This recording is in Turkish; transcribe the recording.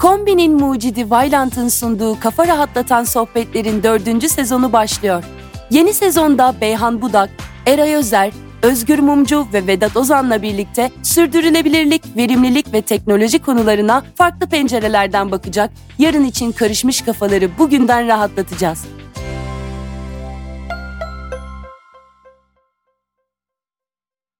Kombinin mucidi Vailant'ın sunduğu kafa rahatlatan sohbetlerin dördüncü sezonu başlıyor. Yeni sezonda Beyhan Budak, Eray Özer, Özgür Mumcu ve Vedat Ozan'la birlikte sürdürülebilirlik, verimlilik ve teknoloji konularına farklı pencerelerden bakacak, yarın için karışmış kafaları bugünden rahatlatacağız.